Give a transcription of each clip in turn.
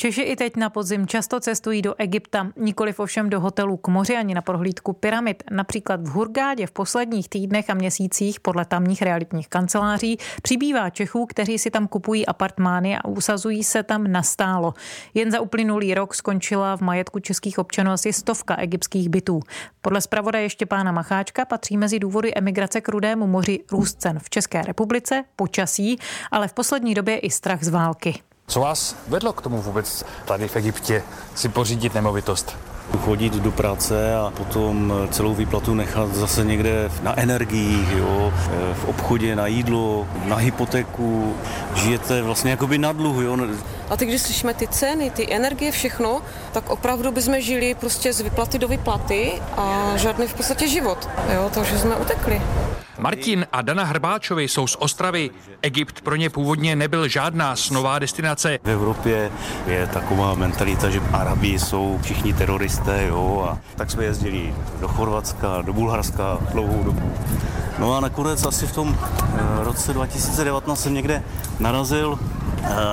Češi i teď na podzim často cestují do Egypta, nikoli ovšem do hotelů k moři ani na prohlídku pyramid. Například v Hurgádě v posledních týdnech a měsících podle tamních realitních kanceláří přibývá Čechů, kteří si tam kupují apartmány a usazují se tam nastálo. Jen za uplynulý rok skončila v majetku českých občanů asi stovka egyptských bytů. Podle zpravodaje Štěpána Macháčka patří mezi důvody emigrace k Rudému moři růst cen v České republice, počasí, ale v poslední době i strach z války. Co vás vedlo k tomu vůbec tady v Egyptě si pořídit nemovitost? chodit do práce a potom celou výplatu nechat zase někde na energiích, jo, v obchodě na jídlo, na hypotéku. Žijete vlastně jakoby na dluh. Jo. A teď, když slyšíme ty ceny, ty energie, všechno, tak opravdu bychom žili prostě z vyplaty do vyplaty a žádný v podstatě život. Jo, takže jsme utekli. Martin a Dana Hrbáčovi jsou z Ostravy. Egypt pro ně původně nebyl žádná snová destinace. V Evropě je taková mentalita, že Arabi jsou všichni teroristé, jo, a tak jsme jezdili do Chorvatska, do Bulharska dlouhou dobu. No a nakonec asi v tom eh, roce 2019 jsem někde narazil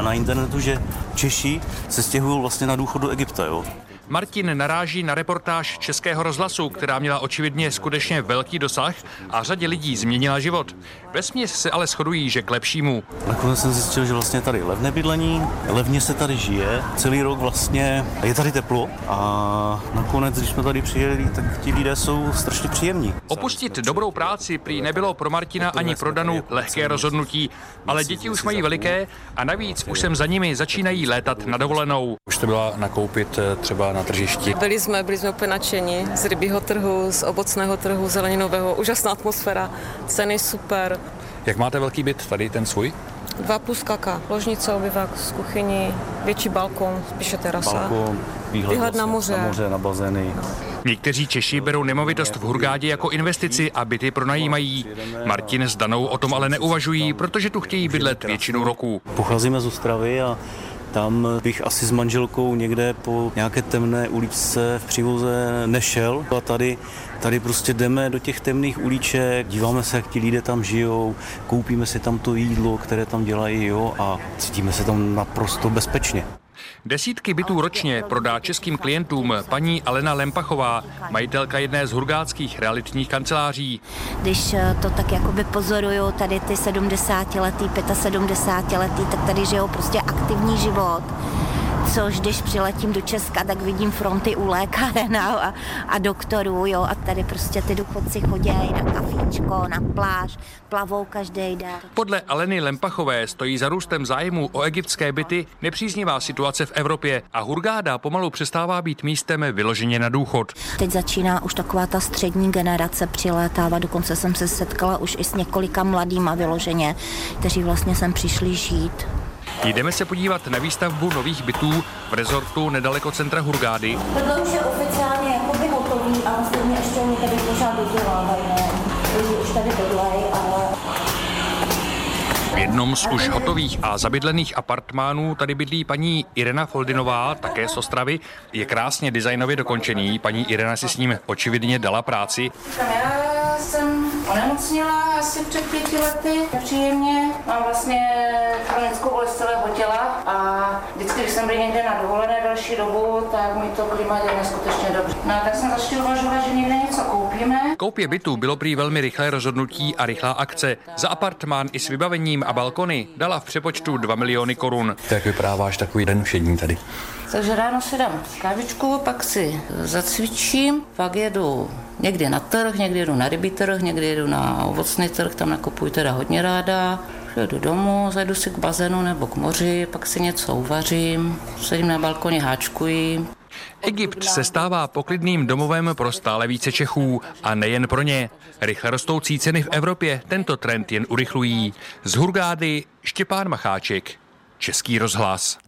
na internetu, že Češi se stěhují vlastně na důchod do Egypta, jo. Martin naráží na reportáž Českého rozhlasu, která měla očividně skutečně velký dosah a řadě lidí změnila život. Vesměs se ale shodují, že k lepšímu. Nakonec jsem zjistil, že vlastně tady levné bydlení, levně se tady žije, celý rok vlastně je tady teplo a nakonec, když jsme tady přijeli, tak ti lidé jsou strašně příjemní. Opustit dobrou práci prý nebylo pro Martina ani pro Danu lehké rozhodnutí, ale děti už mají veliké a navíc už sem za nimi začínají létat na dovolenou. Už to byla nakoupit eh, třeba na tržišti? Byli jsme, byli jsme úplně nadšení z rybího trhu, z ovocného trhu, zeleninového, úžasná atmosféra, ceny super. Jak máte velký byt tady, ten svůj? Dva plus kaka, ložnice, obyvak z kuchyni, větší balkon, spíše terasa. Balkon, výhled, výhled na moře. Na moře, na bazény. No. Někteří Češi berou nemovitost v Hurgádě jako investici a byty pronajímají. Martin s Danou o tom ale neuvažují, protože tu chtějí bydlet většinu roku. Pocházíme z Ostravy a tam bych asi s manželkou někde po nějaké temné uličce v přivoze nešel. A tady, tady prostě jdeme do těch temných uliček, díváme se, jak ti lidé tam žijou, koupíme si tam to jídlo, které tam dělají jo, a cítíme se tam naprosto bezpečně. Desítky bytů ročně prodá českým klientům paní Alena Lempachová, majitelka jedné z hurgátských realitních kanceláří. Když eh, to tak jakoby pozoruju, tady ty 70-letý, 75-letý, tak tady žijou prostě aktivní život což když přiletím do Česka, tak vidím fronty u lékáren a, a doktorů, jo, a tady prostě ty důchodci chodí na kafíčko, na pláž, plavou každý den. Podle Aleny Lempachové stojí za růstem zájmu o egyptské byty nepříznivá situace v Evropě a Hurgáda pomalu přestává být místem vyloženě na důchod. Teď začíná už taková ta střední generace přilétávat, dokonce jsem se setkala už i s několika mladýma vyloženě, kteří vlastně sem přišli žít. Jdeme se podívat na výstavbu nových bytů v rezortu nedaleko centra Hurgády. Tohle už je oficiálně jakoby hotový a vlastně ještě oni tady pořád dodělávají. Lidi už tady bydlej, ale v jednom z už hotových a zabydlených apartmánů tady bydlí paní Irena Foldinová, také z Ostravy. Je krásně designově dokončený. Paní Irena si s ním očividně dala práci. Já jsem onemocněla asi před pěti lety, nepříjemně. Mám vlastně chronickou bolest celého těla a vždycky, když jsem byl někde na dovolené další dobu, tak mi to klima dělá neskutečně dobře. No tak jsem začala uvažovat, že někde něco koupíme. Koupě bytu bylo prý velmi rychlé rozhodnutí a rychlá akce. Za apartmán i s vybavením a balkony dala v přepočtu 2 miliony korun. Jak vypadá váš takový den všední tady? Takže ráno si dám kávičku, pak si zacvičím, pak jedu někdy na trh, někdy jedu na rybí trh, někdy jedu na ovocný trh, tam nakupuji teda hodně ráda. Jedu domů, zajdu si k bazénu nebo k moři, pak si něco uvařím, sedím na balkoně, háčkuji. Egypt se stává poklidným domovem pro stále více Čechů a nejen pro ně. Rychle rostoucí ceny v Evropě tento trend jen urychlují. Z Hurgády Štěpán Macháček, Český rozhlas.